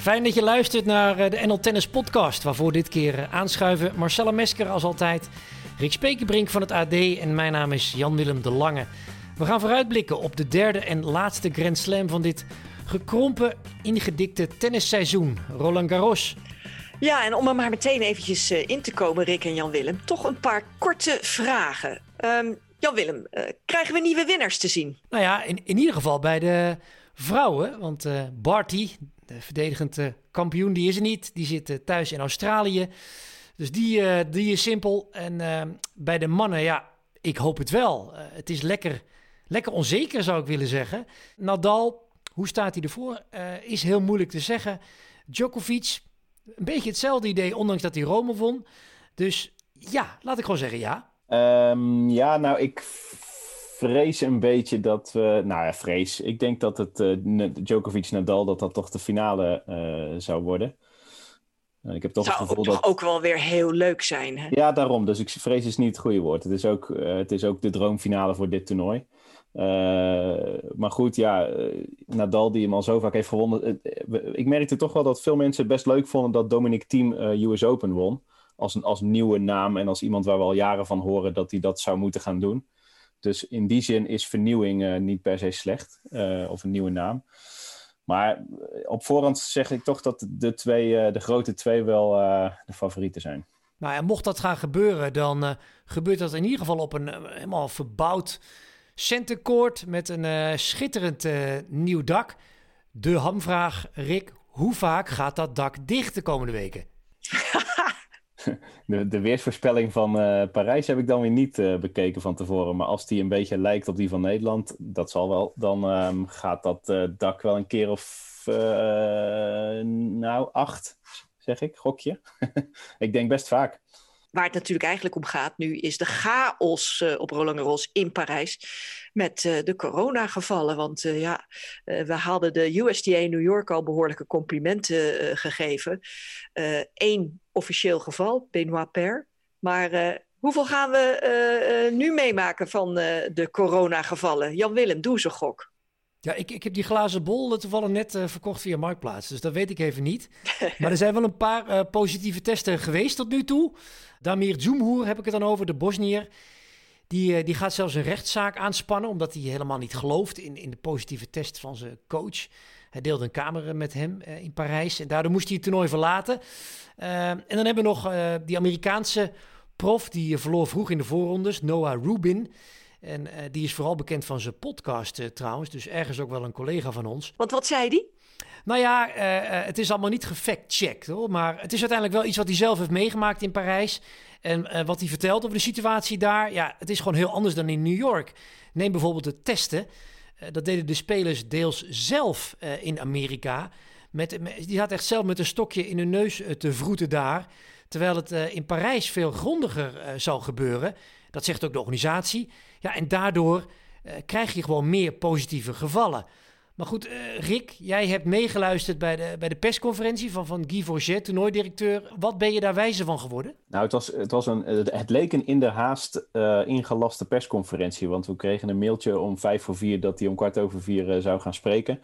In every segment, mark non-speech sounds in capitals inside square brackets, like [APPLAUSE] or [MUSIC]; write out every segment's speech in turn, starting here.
Fijn dat je luistert naar eh, de NL Tennis Podcast, waarvoor dit keer eh, aanschuiven Marcella Mesker als altijd, Rick Spekerbrink van het AD en mijn naam is Jan-Willem de Lange. We gaan vooruitblikken op de derde en laatste Grand Slam van dit gekrompen, ingedikte tennisseizoen, Roland Garros. Ja, en om er maar meteen eventjes eh, in te komen, Rick en Jan-Willem, toch een paar korte vragen. Um, Jan-Willem, krijgen we nieuwe winnaars te zien? Nou ja, in, in ieder geval bij de vrouwen, want uh, Barty, de verdedigend eh, kampioen, die is er niet. Die zit eh, thuis in Australië. Dus die, uh, die is simpel. En bij de mannen, ja, ik hoop het wel. het is lekker, lekker onzeker, zou ik willen zeggen. Nadal, hoe staat hij ervoor? is heel moeilijk te zeggen. Djokovic, een beetje hetzelfde idee, ondanks dat hij Rome won. Dus ja, laat ik gewoon zeggen ja. Um, ja, nou, ik vrees een beetje dat we. Nou ja, vrees. Ik denk dat het uh, Djokovic-Nadal dat dat toch de finale uh, zou worden. Uh, ik heb toch zou het gevoel dat... ook wel weer heel leuk zijn. Hè? Ja, daarom. Dus ik vrees is niet het goede woord. Het is ook, het is ook de droomfinale voor dit toernooi. maar goed, ja, Nadal die hem al zo vaak heeft gewonnen. ik merkte toch wel dat veel mensen het best leuk vonden dat Dominic Thiem US Open won. Als een, als nieuwe naam en als iemand waar we al jaren van horen dat hij dat zou moeten gaan doen. Dus in die zin is vernieuwing uh, niet per se slecht, uh, of een nieuwe naam. Maar eh, op voorhand zeg ik toch dat de, twee, de grote twee wel de favorieten zijn. Nou, en mocht dat gaan gebeuren, dan gebeurt dat in ieder geval op een helemaal verbouwd centercourt met een schitterend nieuw dak. De hamvraag, Rick, hoe vaak gaat dat dak dicht de komende weken? [LAUGHS] [LAUGHS] de, de weersvoorspelling van uh, Parijs heb ik dan weer niet uh, bekeken van tevoren. Maar als die een beetje lijkt op die van Nederland, dat zal wel. Dan um, gaat dat uh, dak wel een keer of nou acht, zeg ik, gokje. [LAUGHS] ik denk best vaak. Waar het natuurlijk eigenlijk om gaat nu is de chaos op Roland Garros in Parijs met de coronagevallen. Want ja, we hadden de USDA New York al behoorlijke complimenten gegeven. Eén officieel geval, Benoit Per. Maar hoeveel gaan we nu meemaken van de coronagevallen? Jan Willem, doe ze gok. Ja, ik, ik heb die glazen bol toevallig net uh, verkocht via Marktplaats. Dus dat weet ik even niet. [LAUGHS] maar er zijn wel een paar uh, positieve testen geweest tot nu toe. Damir Dzumhur heb ik het dan over, de Bosnier. Die, uh, die gaat zelfs een rechtszaak aanspannen, omdat hij helemaal niet gelooft in, in de positieve test van zijn coach. Hij deelde een kamer met hem in Parijs en daardoor moest hij het toernooi verlaten. En dan hebben we nog die Amerikaanse prof, die verloor vroeg in de voorrondes, Noah Rubin. En uh, die is vooral bekend van zijn podcast uh, trouwens. Dus ergens ook wel een collega van ons. Want wat zei die? Nou ja, uh, het is allemaal niet gefact-checked hoor. Maar het is uiteindelijk wel iets wat hij zelf heeft meegemaakt in Parijs. En wat hij vertelt over de situatie daar. Ja, het is gewoon heel anders dan in New York. Neem bijvoorbeeld de testen. dat deden de spelers deels zelf in Amerika. Met, die had echt zelf met een stokje in hun neus te vroeten daar. Terwijl het in Parijs veel grondiger zou gebeuren. Dat zegt ook de organisatie. Ja, en daardoor krijg je gewoon meer positieve gevallen. Maar goed, uh, Rick, jij hebt meegeluisterd bij de, bij de persconferentie van, van Guy Forget, toernooidirecteur. Wat ben je daar wijzer van geworden? Nou, het, was, het, was een, het leek een in de haast uh, ingelaste persconferentie. Want we kregen een mailtje om vijf voor vier dat hij om kwart over vier zou gaan spreken.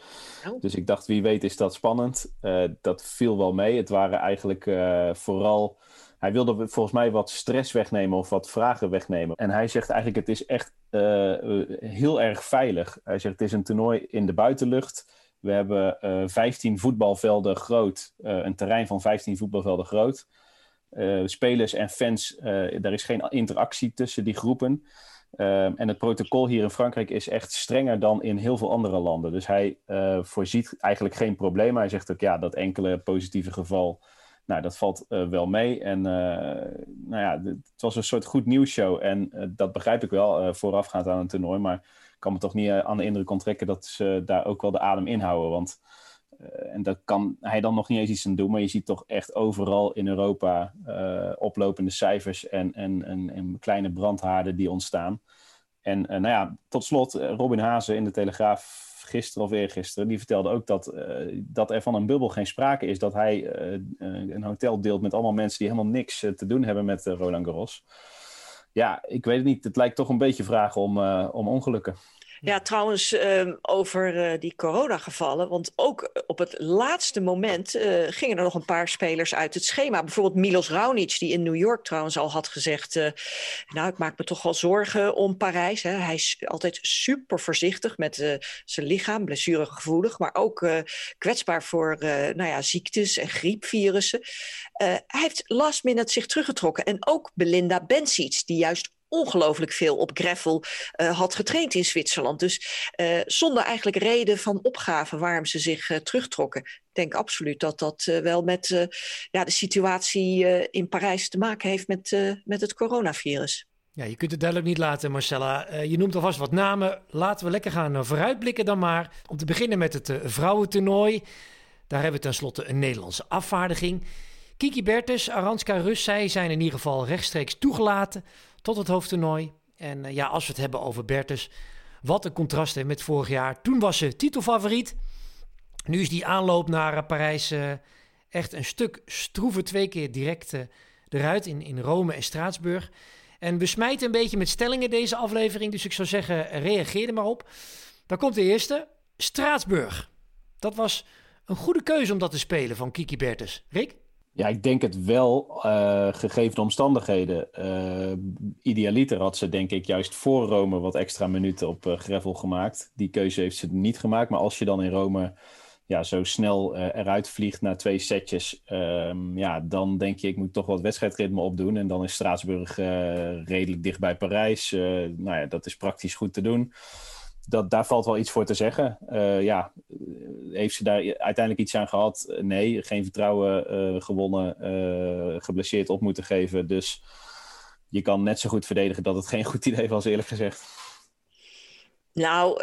Oh. Dus ik dacht, wie weet is dat spannend. dat viel wel mee. Het waren eigenlijk vooral hij wilde volgens mij wat stress wegnemen of wat vragen wegnemen. En hij zegt eigenlijk: het is echt uh, heel erg veilig. Hij zegt: het is een toernooi in de buitenlucht. We hebben uh, eh, 15 voetbalvelden groot, een terrein van 15 voetbalvelden groot. spelers en fans, er is geen interactie tussen die groepen. en het protocol hier in Frankrijk is echt strenger dan in heel veel andere landen. Dus hij voorziet eigenlijk geen probleem. Hij zegt ook ja, dat enkele positieve geval nou, dat valt uh, wel mee. En uh, nou ja, het was een soort goed nieuwsshow. En uh, dat begrijp ik wel, voorafgaand aan een toernooi. Maar ik kan me toch niet aan de indruk onttrekken dat ze daar ook wel de adem inhouden. Want, en dat kan hij dan nog niet eens iets aan doen. Maar je ziet toch echt overal in Europa oplopende cijfers en, en, en, en, kleine brandhaarden die ontstaan. En nou ja, tot slot, Robin Hazen in de Telegraaf gisteren of eergisteren, die vertelde ook dat, uh, dat er van een bubbel geen sprake is. Dat hij uh, een hotel deelt met allemaal mensen die helemaal niks te doen hebben met Roland Garros. Ja, ik weet het niet. Het lijkt toch een beetje vragen om, om ongelukken. Ja, trouwens, uh, over uh, die coronagevallen. Want ook op het laatste moment uh, gingen er nog een paar spelers uit het schema. Bijvoorbeeld Milos Raonic, die in New York trouwens al had gezegd... Uh, nou, ik maak me toch wel zorgen om Parijs. Hè. Hij is altijd super voorzichtig met zijn lichaam, blessuregevoelig... maar ook kwetsbaar voor nou ja, ziektes en griepvirussen. hij heeft last minute zich teruggetrokken. En ook Belinda Bencic, die juist ongelooflijk veel op gravel uh, had getraind in Zwitserland. Dus uh, zonder eigenlijk reden van opgave waarom ze zich uh, terugtrokken. Ik denk absoluut dat dat wel met ja, de situatie in Parijs te maken heeft met, met het coronavirus. Ja, je kunt het duidelijk niet laten, Marcella. je noemt alvast wat namen. Laten we lekker gaan vooruitblikken dan maar. Om te beginnen met het vrouwentoernooi. Daar hebben we tenslotte een Nederlandse afvaardiging. Kiki Bertens, Aranska Rus, zij zijn in ieder geval rechtstreeks toegelaten tot het hoofdtoernooi. En uh, ja, als we het hebben over Bertus, wat een contrast hè, met vorig jaar. Toen was ze titelfavoriet. Nu is die aanloop naar uh, Parijs uh, echt een stuk stroever. Twee keer direct eruit in, in Rome en Straatsburg. En we smijten een beetje met stellingen deze aflevering. Dus ik zou zeggen, reageer er maar op. Dan komt de eerste. Straatsburg. Dat was een goede keuze om dat te spelen van Kiki Bertus. Rick? Ja, ik denk het wel, uh, gegeven de omstandigheden. Uh, idealiter had ze denk ik juist voor Rome wat extra minuten op uh, gravel gemaakt. Die keuze heeft ze niet gemaakt. Maar als je dan in Rome ja, zo snel eruit vliegt naar twee setjes... Ehm, ja, dan denk je, ik moet toch wat wedstrijdritme opdoen. En dan is Straatsburg redelijk dicht bij Parijs. nou ja, dat is praktisch goed te doen dat, daar valt wel iets voor te zeggen. Uh, ja, heeft ze daar uiteindelijk iets aan gehad? Nee, geen vertrouwen uh, gewonnen, uh, geblesseerd op moeten geven. Dus je kan net zo goed verdedigen dat het geen goed idee was, eerlijk gezegd. Nou,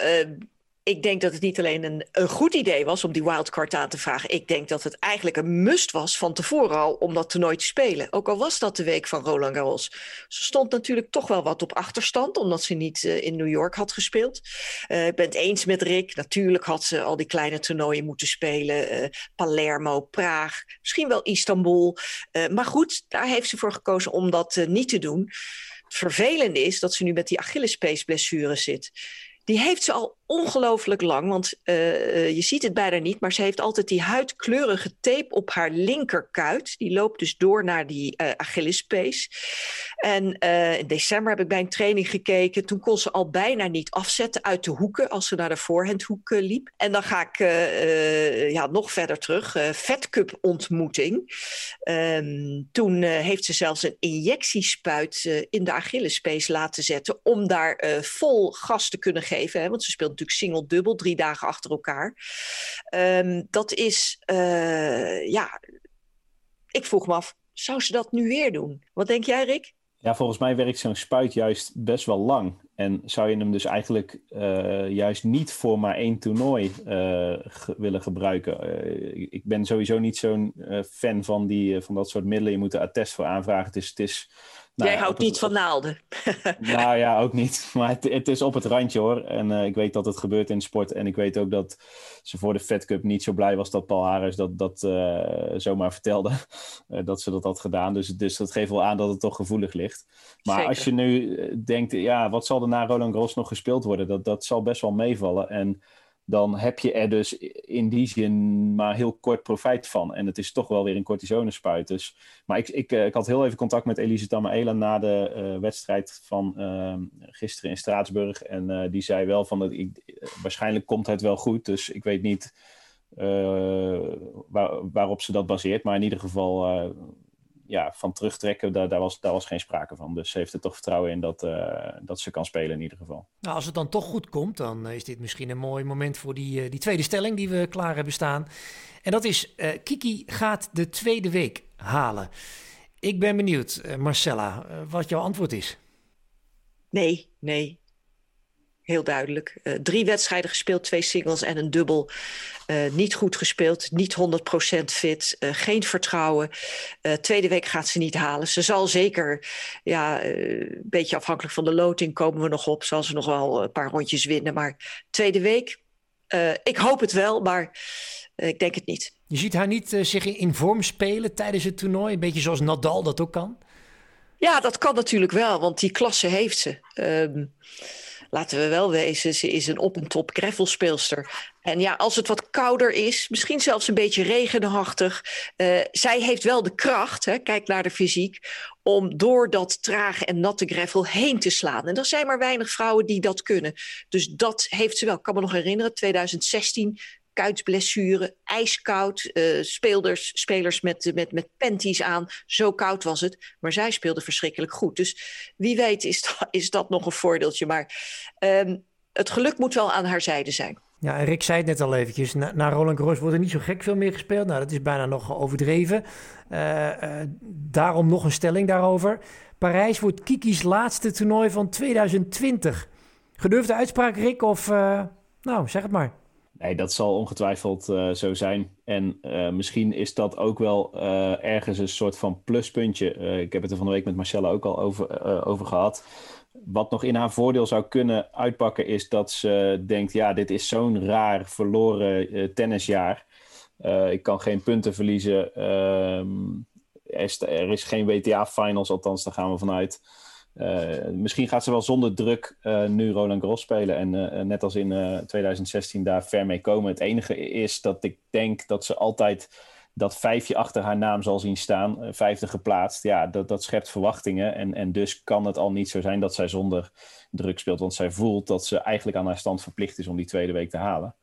ik denk dat het niet alleen een, een, goed idee was om die wildcard aan te vragen. Ik denk dat het eigenlijk een must was van tevoren al om dat toernooi te spelen. Ook al was dat de week van Roland Garros. Ze stond natuurlijk toch wel wat op achterstand, omdat ze niet uh, in New York had gespeeld. Uh, ik ben het eens met Rick. Natuurlijk had ze al die kleine toernooien moeten spelen. Uh, Palermo, Praag, misschien wel Istanbul. maar goed, daar heeft ze voor gekozen om dat niet te doen. Het vervelende is dat ze nu met die Achillespees blessure zit. Die heeft ze al ongelooflijk lang, want uh, je ziet het bijna niet, maar ze heeft altijd die huidkleurige tape op haar linkerkuit. Die loopt dus door naar die uh, Achillespees. En in december heb ik bij een training gekeken. Toen kon ze al bijna niet afzetten uit de hoeken als ze naar de voorhandhoek liep. En dan ga ik ja, nog verder terug. Fed Cup ontmoeting. Um, toen heeft ze zelfs een injectiespuit in de Achillespees laten zetten om daar vol gas te kunnen geven. Hè, want ze speelt natuurlijk single-dubbel, drie dagen achter elkaar. Um, dat is, uh, ja, ik vroeg me af, zou ze dat nu weer doen? Wat denk jij, Rick? Ja, volgens mij werkt zo'n spuit juist best wel lang. En zou je hem dus eigenlijk uh, juist niet voor maar één toernooi ge willen gebruiken? Ik ben sowieso niet zo'n fan van, die, van dat soort middelen. Je moet er attest voor aanvragen. Het is, het is nou, Jij houdt niet van naalden. [LAUGHS] nou ja, ook niet. [LAUGHS] Maar het, het is op het randje hoor. En uh, ik weet dat het gebeurt in sport. En ik weet ook dat ze voor de Fed Cup niet zo blij was dat Paul Harris dat, dat uh, zomaar vertelde. Uh, [LAUGHS] dat ze dat had gedaan. Dus, dus dat geeft wel aan dat het toch gevoelig ligt. Maar Zeker. als je nu denkt, ja, wat zal er na Roland Garros nog gespeeld worden? Dat, dat zal best wel meevallen. En dan heb je er dus in die zin maar heel kort profijt van. En het is toch wel weer een cortisonespuit. Dus, maar ik, ik, ik had heel even contact met Elise Tamaela na de uh, wedstrijd van uh, gisteren in Straatsburg. En uh, die zei wel van, dat ik, waarschijnlijk komt het wel goed. Dus ik weet niet waar, waarop ze dat baseert. Maar in ieder geval ja, van terugtrekken, daar, daar, was, daar was geen sprake van. Dus ze heeft er toch vertrouwen in dat, uh, dat ze kan spelen in ieder geval. Nou, als het dan toch goed komt, dan is dit misschien een mooi moment voor die, uh, die tweede stelling die we klaar hebben staan. En dat is, uh, Kiki gaat de tweede week halen. Ik ben benieuwd, Marcella, wat jouw antwoord is. Nee, nee, heel duidelijk. Uh, drie wedstrijden gespeeld, twee singles en een dubbel. Uh, niet goed gespeeld, niet 100% fit, uh, geen vertrouwen. tweede week gaat ze niet halen. Ze zal zeker, ja, een beetje afhankelijk van de loting komen we nog op. Zal ze nog wel een paar rondjes winnen. Maar tweede week, ik hoop het wel, maar ik denk het niet. Je ziet haar niet zich in vorm spelen tijdens het toernooi? Een beetje zoals Nadal dat ook kan? Ja, dat kan natuurlijk wel, want die klasse heeft ze. Um, laten we wel wezen, ze is een op- en top gravelspeelster. En ja, als het wat kouder is, misschien zelfs een beetje regenachtig, uh, zij heeft wel de kracht, hè, kijk naar de fysiek, om door dat trage en natte gravel heen te slaan. En er zijn maar weinig vrouwen die dat kunnen. Dus dat heeft ze wel. Ik kan me nog herinneren, 2016 kuitblessure, ijskoud, uh, speelders, spelers met, met, met panties aan. Zo koud was het. Maar zij speelde verschrikkelijk goed. Dus wie weet is dat, [LAUGHS] is dat nog een voordeeltje. Maar um, het geluk moet wel aan haar zijde zijn. Ja, en Rick zei het net al eventjes. Na, Roland Garros wordt er niet zo gek veel meer gespeeld. Nou, dat is bijna nog overdreven. Uh, uh, daarom nog een stelling daarover. Parijs wordt Kiki's laatste toernooi van 2020. Gedurfde uitspraak, Rick? Of, nou, zeg het maar. Nee, dat zal ongetwijfeld uh, zo zijn. En uh, misschien is dat ook wel uh, ergens een soort van pluspuntje. ik heb het er van de week met Marcella ook al over, over gehad. Wat nog in haar voordeel zou kunnen uitpakken, is dat ze denkt: ja, dit is zo'n raar verloren tennisjaar. ik kan geen punten verliezen. Ehm, er is, er is geen WTA-finals, althans, daar gaan we vanuit. Uh, misschien gaat ze wel zonder druk uh, nu Roland Garros spelen en uh, net als in 2016 daar ver mee komen. Het enige is dat ik denk dat ze altijd dat vijfje achter haar naam zal zien staan, vijfde geplaatst. Ja, dat, dat schept verwachtingen en, en dus kan het al niet zo zijn dat zij zonder druk speelt, want zij voelt dat ze eigenlijk aan haar stand verplicht is om die tweede week te halen.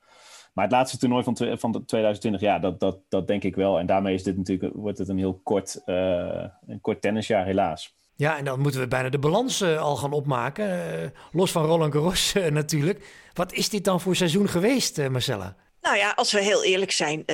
Maar het laatste toernooi van, van 2020, ja, dat, dat, dat denk ik wel. En daarmee is dit natuurlijk, wordt het een heel kort, een kort tennisjaar helaas. Ja, en dan moeten we bijna de balans uh, al gaan opmaken. Uh, los van Roland Garros uh, [LAUGHS] natuurlijk. Wat is dit dan voor seizoen geweest, Marcella? Nou ja, als we heel eerlijk zijn,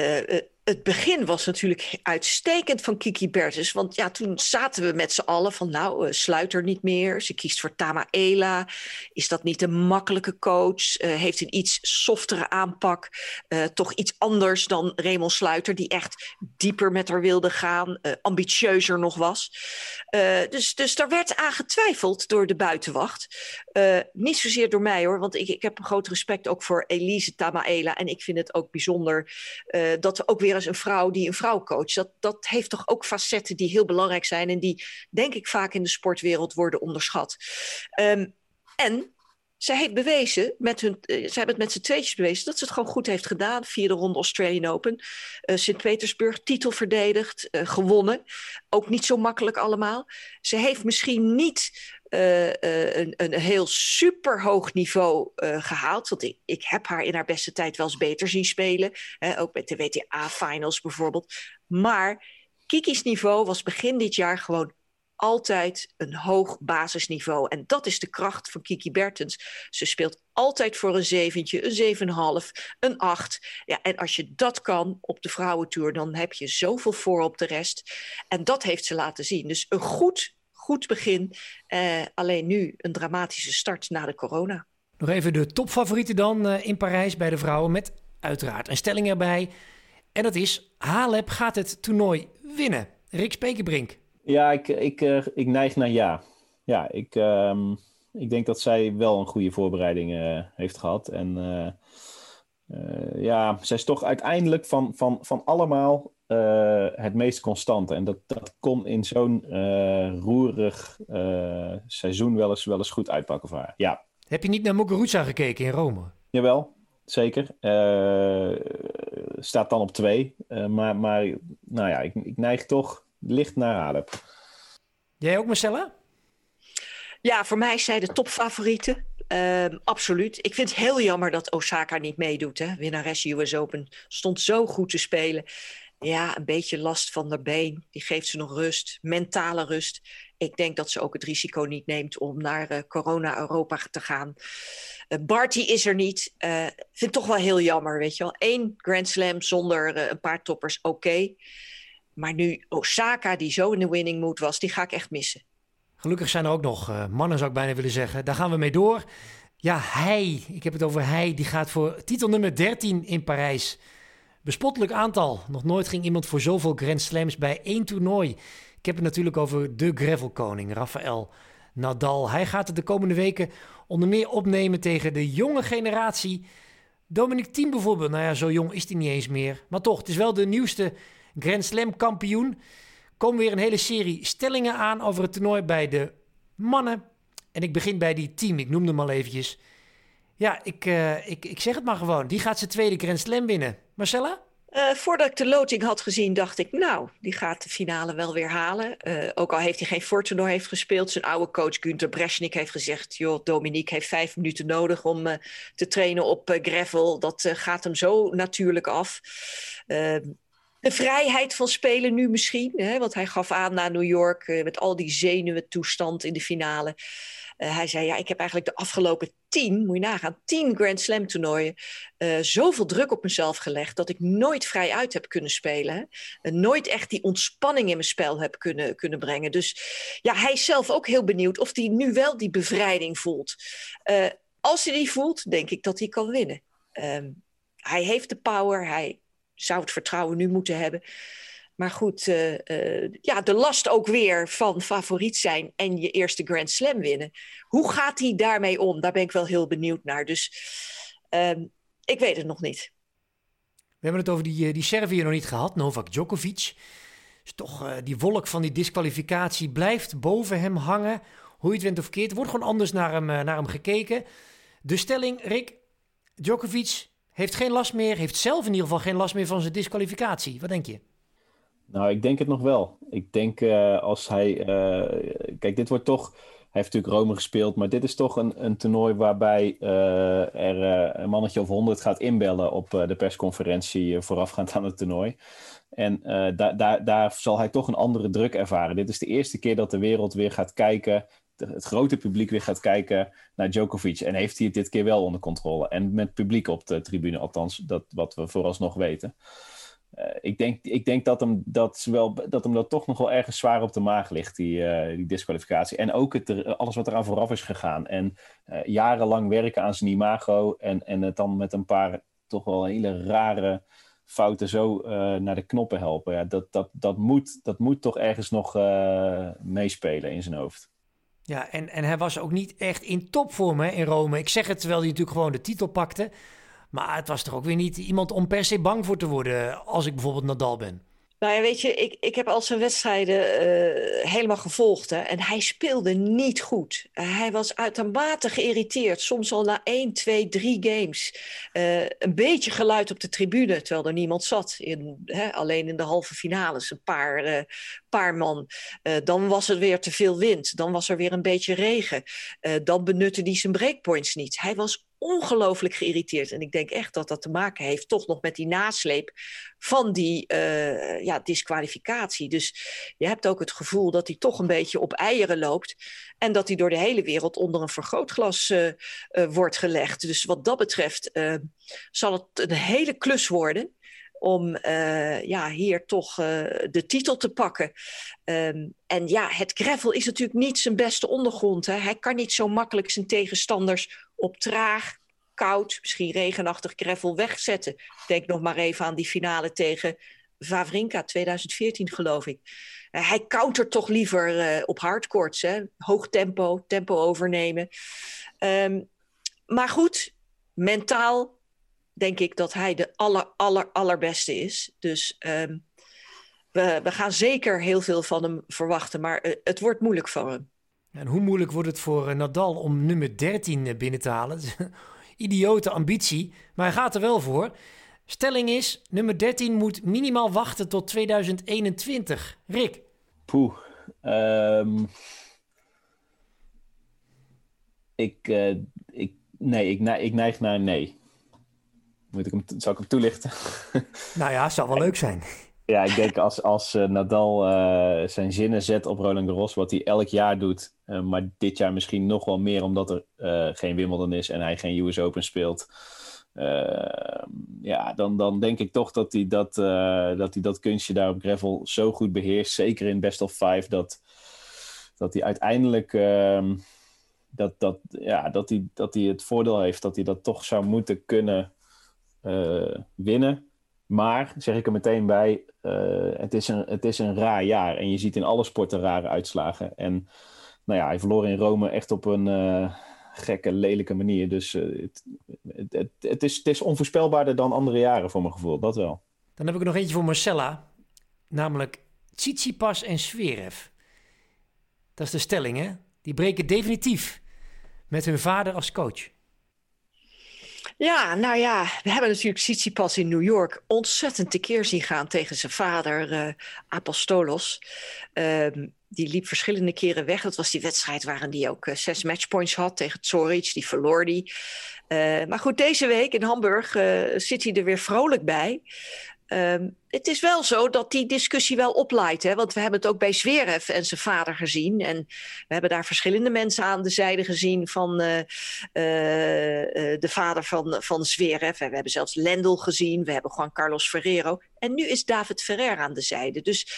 het begin was natuurlijk uitstekend van Kiki Bertens. Want ja, toen zaten we met z'n allen van nou, uh, sluit er niet meer. Ze kiest voor Tama Ela. Is dat niet een makkelijke coach? Uh, heeft een iets softere aanpak. Uh, toch iets anders dan Raymond Sluiter, die echt dieper met haar wilde gaan. ambitieuzer nog was. dus, dus daar werd aan getwijfeld door de buitenwacht. niet zozeer door mij hoor, want ik, ik heb een groot respect ook voor Elise Tamaela. En ik vind het ook bijzonder dat we ook weer een vrouw die een vrouw coacht. Dat, dat heeft toch ook facetten die heel belangrijk zijn en die, denk ik, vaak in de sportwereld worden onderschat. Um, en zij heeft bewezen, met hun, uh, zij hebben het met z'n tweetjes bewezen, dat ze het gewoon goed heeft gedaan. Vierde ronde Australian Open. Uh, Sint-Petersburg, titel verdedigd, uh, gewonnen. Ook niet zo makkelijk allemaal. Ze heeft misschien niet uh, uh, een, een heel superhoog niveau uh, gehaald. Want ik, heb haar in haar beste tijd wel eens beter zien spelen. Hè, ook met de WTA-finals bijvoorbeeld. Maar Kiki's niveau was begin dit jaar gewoon altijd een hoog basisniveau. En dat is de kracht van Kiki Bertens. Ze speelt altijd voor een zeventje, een zeven half, een acht. Ja, en als je dat kan op de vrouwentour, dan heb je zoveel voor op de rest. En dat heeft ze laten zien. Dus een goed goed begin. Uh, alleen nu een dramatische start na de corona. Nog even de topfavorieten dan uh, in Parijs bij de vrouwen. Met uiteraard een stelling erbij. En dat is: Halep gaat het toernooi winnen. Rick Spekerbrink. Ja, ik, ik, uh, ik neig naar ja. Ja, ik, um, ik denk dat zij wel een goede voorbereiding heeft gehad. En ja, zij is toch uiteindelijk van, van, van allemaal uh, het meest constante. En dat, dat kon in zo'n uh, roerig uh, seizoen wel eens, wel eens goed uitpakken voor haar. Ja. Heb je niet naar Muguruza gekeken in Rome? Jawel, zeker. staat dan op twee. maar, maar nou ja, ik, ik neig toch licht naar Halep. Jij ook, Marcella? Ja, voor mij zijn de topfavorieten. Um, absoluut. Ik vind het heel jammer dat Osaka niet meedoet. Hè? Winnares US Open stond zo goed te spelen. Ja, een beetje last van de been. Die geeft ze nog rust, mentale rust. Ik denk dat ze ook het risico niet neemt om naar uh, corona-Europa te gaan. Uh, Barty is er niet. Uh, vind het toch wel heel jammer, weet je wel. Eén Grand Slam zonder een paar toppers, oké. Maar nu Osaka, die zo in de winning mood was, die ga ik echt missen. Gelukkig zijn er ook nog mannen, zou ik bijna willen zeggen. Daar gaan we mee door. Ja, hij, ik heb het over hij, die gaat voor titel nummer 13 in Parijs. Bespottelijk aantal. Nog nooit ging iemand voor zoveel Grand Slams bij één toernooi. Ik heb het natuurlijk over de gravelkoning, Rafael Nadal. Hij gaat het de komende weken onder meer opnemen tegen de jonge generatie. Dominic Thiem bijvoorbeeld. Nou ja, zo jong is hij niet eens meer. Maar toch, het is wel de nieuwste Grand Slam kampioen. Komen weer een hele serie stellingen aan over het toernooi bij de mannen. En ik begin bij die team, ik noemde hem al eventjes. Ja, ik, uh, ik, ik zeg het maar gewoon. Die gaat zijn tweede Grand Slam winnen. Marcella? Uh, voordat ik de loting had gezien, dacht ik, nou, die gaat de finale wel weer halen. Uh, ook al heeft hij geen voortoernooi heeft gespeeld. Zijn oude coach Günther Bresnik heeft gezegd... joh, Dominique heeft vijf minuten nodig om te trainen op gravel. Dat gaat hem zo natuurlijk af. De vrijheid van spelen nu misschien. Hè, want hij gaf aan naar New York met al die zenuwentoestand in de finale. Uh, hij zei, ja, ik heb eigenlijk de afgelopen tien, moet je nagaan, tien Grand Slam toernooien, uh, zoveel druk op mezelf gelegd dat ik nooit vrij uit heb kunnen spelen. Nooit echt die ontspanning in mijn spel heb kunnen, kunnen brengen. Dus ja, hij is zelf ook heel benieuwd of hij nu wel die bevrijding voelt. als hij die voelt, denk ik dat hij kan winnen. Ehm, hij heeft de power, hij zou het vertrouwen nu moeten hebben. Maar goed, uh, uh, ja, de last ook weer van favoriet zijn en je eerste Grand Slam winnen. Hoe gaat hij daarmee om? Daar ben ik wel heel benieuwd naar. Dus uh, ik weet het nog niet. We hebben het over die, eh, die Servië nog niet gehad, Novak Djokovic. Dus toch, die wolk van die disqualificatie blijft boven hem hangen. Hoe je het went of keert, wordt gewoon anders naar hem, naar hem gekeken. De stelling, Rick, Djokovic heeft geen last meer, heeft zelf in ieder geval geen last meer van zijn disqualificatie. Wat denk je? Nou, ik denk het nog wel. Ik denk uh, als hij. Uh, kijk, dit wordt toch. Hij heeft natuurlijk Rome gespeeld, maar dit is toch een, een toernooi waarbij uh, er een mannetje of honderd gaat inbellen op de persconferentie voorafgaand aan het toernooi. En daar, daar, daar zal hij toch een andere druk ervaren. Dit is de eerste keer dat de wereld weer gaat kijken het grote publiek weer gaat kijken naar Djokovic. En heeft hij het dit keer wel onder controle? En met publiek op de tribune, althans, dat wat we vooralsnog weten. Eh, ik, denk, ik denk dat hem dat, wel, dat hem dat toch nog wel ergens zwaar op de maag ligt, die, uh, die disqualificatie. En ook het, alles wat eraan vooraf is gegaan. En uh, jarenlang werken aan zijn imago en, en het dan met een paar toch wel hele rare fouten zo naar de knoppen helpen. Ja, dat, dat, dat, moet, dat moet toch ergens nog meespelen in zijn hoofd. Ja, en, en hij was ook niet echt in topvorm in Rome. Ik zeg het terwijl hij natuurlijk gewoon de titel pakte. Maar het was toch ook weer niet iemand om per se bang voor te worden als ik bijvoorbeeld Nadal ben. Nou ja, weet je, ik, ik heb al zijn wedstrijden uh, helemaal gevolgd. Hè, en hij speelde niet goed. Hij was uitermate geïrriteerd. Soms al na 1, 2, 3 games. Uh, een beetje geluid op de tribune, terwijl er niemand zat. In, hè, alleen in de halve finales, een paar, paar man. dan was er weer te veel wind. Dan was er weer een beetje regen. dan benutte hij zijn breakpoints niet. Hij was ongelooflijk geïrriteerd. En ik denk echt dat dat te maken heeft toch nog met die nasleep van die uh, ja, disqualificatie. Dus je hebt ook het gevoel dat hij toch een beetje op eieren loopt. En dat hij door de hele wereld onder een vergrootglas uh, wordt gelegd. Dus wat dat betreft zal het een hele klus worden om uh, ja, hier toch uh, de titel te pakken. Um, en ja, het gravel is natuurlijk niet zijn beste ondergrond. Hè. Hij kan niet zo makkelijk zijn tegenstanders op traag, koud, misschien regenachtig gravel wegzetten. Denk nog maar even aan die finale tegen Vavrinka 2014, geloof ik. Uh, hij countert toch liever op hardcourts, hè? hoog tempo, tempo overnemen. Um, maar goed, mentaal denk ik dat hij de aller, aller, allerbeste is. Dus um, we, we gaan zeker heel veel van hem verwachten, maar uh, het wordt moeilijk voor hem. En hoe moeilijk wordt het voor Nadal om nummer 13 binnen te halen? [LAUGHS] Idiote ambitie, maar hij gaat er wel voor. Stelling is, nummer 13 moet minimaal wachten tot 2021. Rick? Poeh. Um, ik, uh, ik, nee, ik, ik neig naar nee. Moet ik hem, zal ik hem toelichten? [LAUGHS] Nou ja, zou wel leuk zijn. Ja, ik denk als, als uh, Nadal uh, zijn zinnen zet op Roland Garros, wat hij elk jaar doet, uh, maar dit jaar misschien nog wel meer omdat er geen Wimbledon is en hij geen US Open speelt. ja, dan, dan denk ik toch dat hij dat, dat hij dat kunstje daar op gravel zo goed beheerst, zeker in best of five, dat, dat hij uiteindelijk ehm, dat, dat, ja, dat, hij, dat hij het voordeel heeft dat hij dat toch zou moeten kunnen winnen. Maar, zeg ik er meteen bij, uh, het, is een, het is een raar jaar. En je ziet in alle sporten rare uitslagen. En nou ja, hij verloor in Rome echt op een uh, gekke, lelijke manier. Dus het, het, het, is, het is onvoorspelbaarder dan andere jaren voor mijn gevoel, dat wel. Dan heb ik nog eentje voor Marcella. Namelijk Tsitsipas en Zverev. Dat is de stelling, hè? Die breken definitief met hun vader als coach? Ja, nou ja, we hebben natuurlijk Tsitsipas in New York ontzettend tekeer zien gaan tegen zijn vader uh, Apostolos. Um, die liep verschillende keren weg. Dat was die wedstrijd waarin hij ook uh, zes matchpoints had tegen Zoric. Die verloor die. Uh, maar goed, deze week in Hamburg zit hij er weer vrolijk bij. Um, het is wel zo dat die discussie wel oplaait. Hè? Want we hebben het ook bij Zverev en zijn vader gezien. En we hebben daar verschillende mensen aan de zijde gezien van uh, uh, de vader van, van Zverev. En we hebben zelfs Lendl gezien. We hebben Juan Carlos Ferrero. En nu is David Ferrer aan de zijde. Dus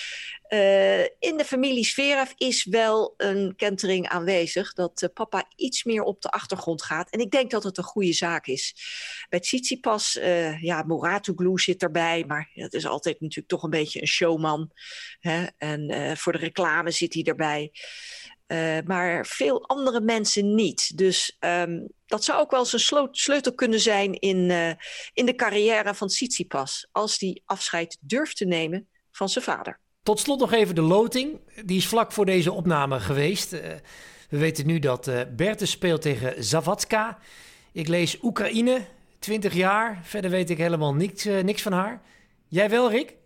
uh, in de familie Zverev is wel een kentering aanwezig. Dat papa iets meer op de achtergrond gaat. En ik denk dat het een goede zaak is. Bij Tsitsipas, ja, Moratoglu zit erbij. Maar dat is altijd natuurlijk toch een beetje een showman. Hè? En uh, voor de reclame zit hij erbij. Uh, maar veel andere mensen niet. Dus um, dat zou ook wel eens een sleutel kunnen zijn in, uh, in de carrière van Tsitsipas. Als die afscheid durft te nemen van zijn vader. Tot slot nog even de loting. Die is vlak voor deze opname geweest. Uh, we weten nu dat Bertens speelt tegen Zavatska. Ik lees Oekraïne, 20 jaar. Verder weet ik helemaal niks, niks van haar. Jij wel, Rick?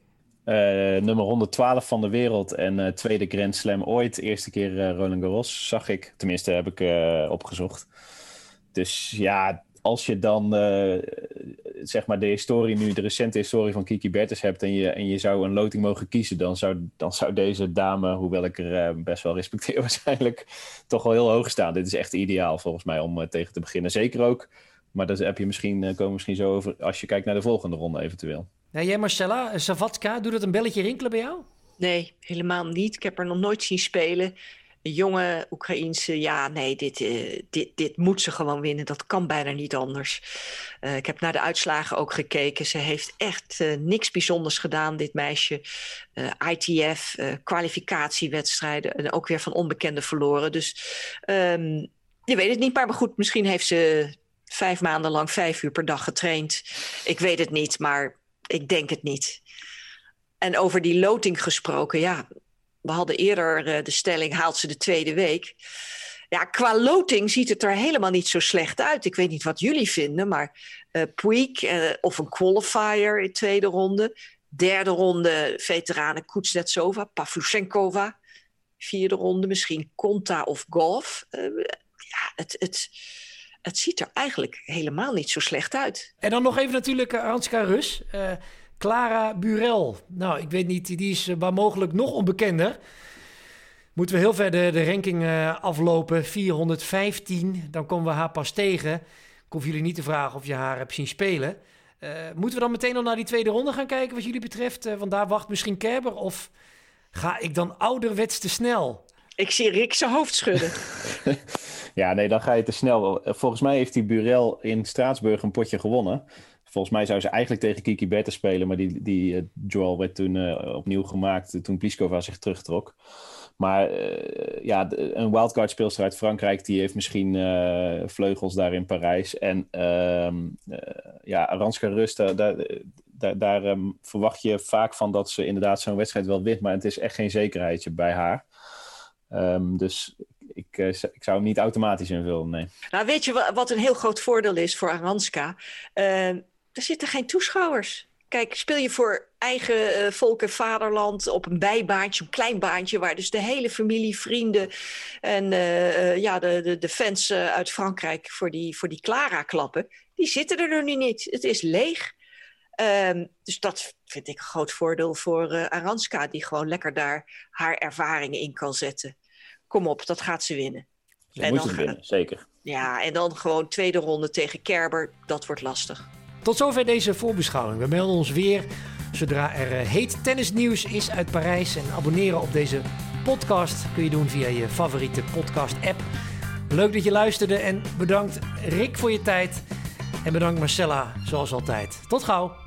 Uh, nummer 112 van de wereld en uh, tweede Grand Slam ooit. Eerste keer uh, Roland Garros, zag ik. Tenminste, heb ik opgezocht. Dus ja, als je dan zeg maar de historie nu, de recente historie van Kiki Bertens hebt en je, en je zou een loting mogen kiezen, dan zou, dan zou deze dame, hoewel ik er best wel respecteer [LAUGHS] waarschijnlijk, toch wel heel hoog staan. Dit is echt ideaal volgens mij om tegen te beginnen. Zeker ook, maar daar heb je misschien, komen misschien zo over als je kijkt naar de volgende ronde eventueel. Nee, jij Marcella, Savatska, doet het een belletje rinkelen bij jou? Nee, helemaal niet. Ik heb haar nog nooit zien spelen. Een jonge Oekraïense, ja, nee, dit, uh, dit, dit moet ze gewoon winnen. Dat kan bijna niet anders. Uh, ik heb naar de uitslagen ook gekeken. Ze heeft echt uh, niks bijzonders gedaan, dit meisje. ITF, kwalificatiewedstrijden en ook weer van onbekende verloren. Dus um, je weet het niet, maar goed, misschien heeft ze vijf maanden lang vijf uur per dag getraind. Ik weet het niet, maar ik denk het niet. En over die loting gesproken, ja, we hadden eerder uh, de stelling: haalt ze de tweede week? Ja, qua loting ziet het er helemaal niet zo slecht uit. Ik weet niet wat jullie vinden, maar uh, of een qualifier in tweede ronde. Derde ronde veteranen Kuznetsova, Pavluchenkova. Vierde ronde misschien Konta of Golf. ja, het, het, het ziet er eigenlijk helemaal niet zo slecht uit. En dan nog even natuurlijk uh, Hanska Rus. Uh, Clara Burel. Nou, ik weet niet, die is uh, waar mogelijk nog onbekender. Moeten we heel ver de, de ranking aflopen. 415, dan komen we haar pas tegen. Ik hoef jullie niet te vragen of je haar hebt zien spelen. moeten we dan meteen al naar die tweede ronde gaan kijken wat jullie betreft? want daar wacht misschien Kerber. Of ga ik dan ouderwets te snel? Ik zie Rick zijn hoofd schudden. [LAUGHS] ja, nee, dan ga je te snel. Volgens mij heeft die Burel in Straatsburg een potje gewonnen. Volgens mij zou ze eigenlijk tegen Kiki Bertens spelen, maar die, die uh, duel werd toen uh, opnieuw gemaakt toen Pliskova zich terugtrok. Maar ja, een wildcard speelster uit Frankrijk, die heeft misschien vleugels daar in Parijs. En ehm, ja, Aranska Rust, daar, daar, daar um, verwacht je vaak van dat ze inderdaad zo'n wedstrijd wel wint, maar het is echt geen zekerheidje bij haar. Um, dus ik, uh, ik zou hem niet automatisch invullen, nee. Nou, weet je wat een heel groot voordeel is voor Aranska? Uh, er zitten geen toeschouwers. Kijk, speel je voor eigen uh, volk en vaderland op een bijbaantje, een klein baantje, waar dus de hele familie, vrienden en uh, ja, de, de, de fans uh, uit Frankrijk voor die, voor die Clara klappen, die zitten er nu niet. Het is leeg. Um, dus dat vind ik een groot voordeel voor Aranska, die gewoon lekker daar haar ervaringen in kan zetten kom op, dat gaat ze winnen. Ze en moet dan, winnen, zeker. Ja, en dan gewoon tweede ronde tegen Kerber, dat wordt lastig. Tot zover deze voorbeschouwing. We melden ons weer zodra er eh, heet tennisnieuws is uit Parijs. En abonneren op deze podcast kun je doen via je favoriete podcast-app. Leuk dat je luisterde en bedankt Rick voor je tijd. En bedankt Marcella, zoals altijd. Tot gauw.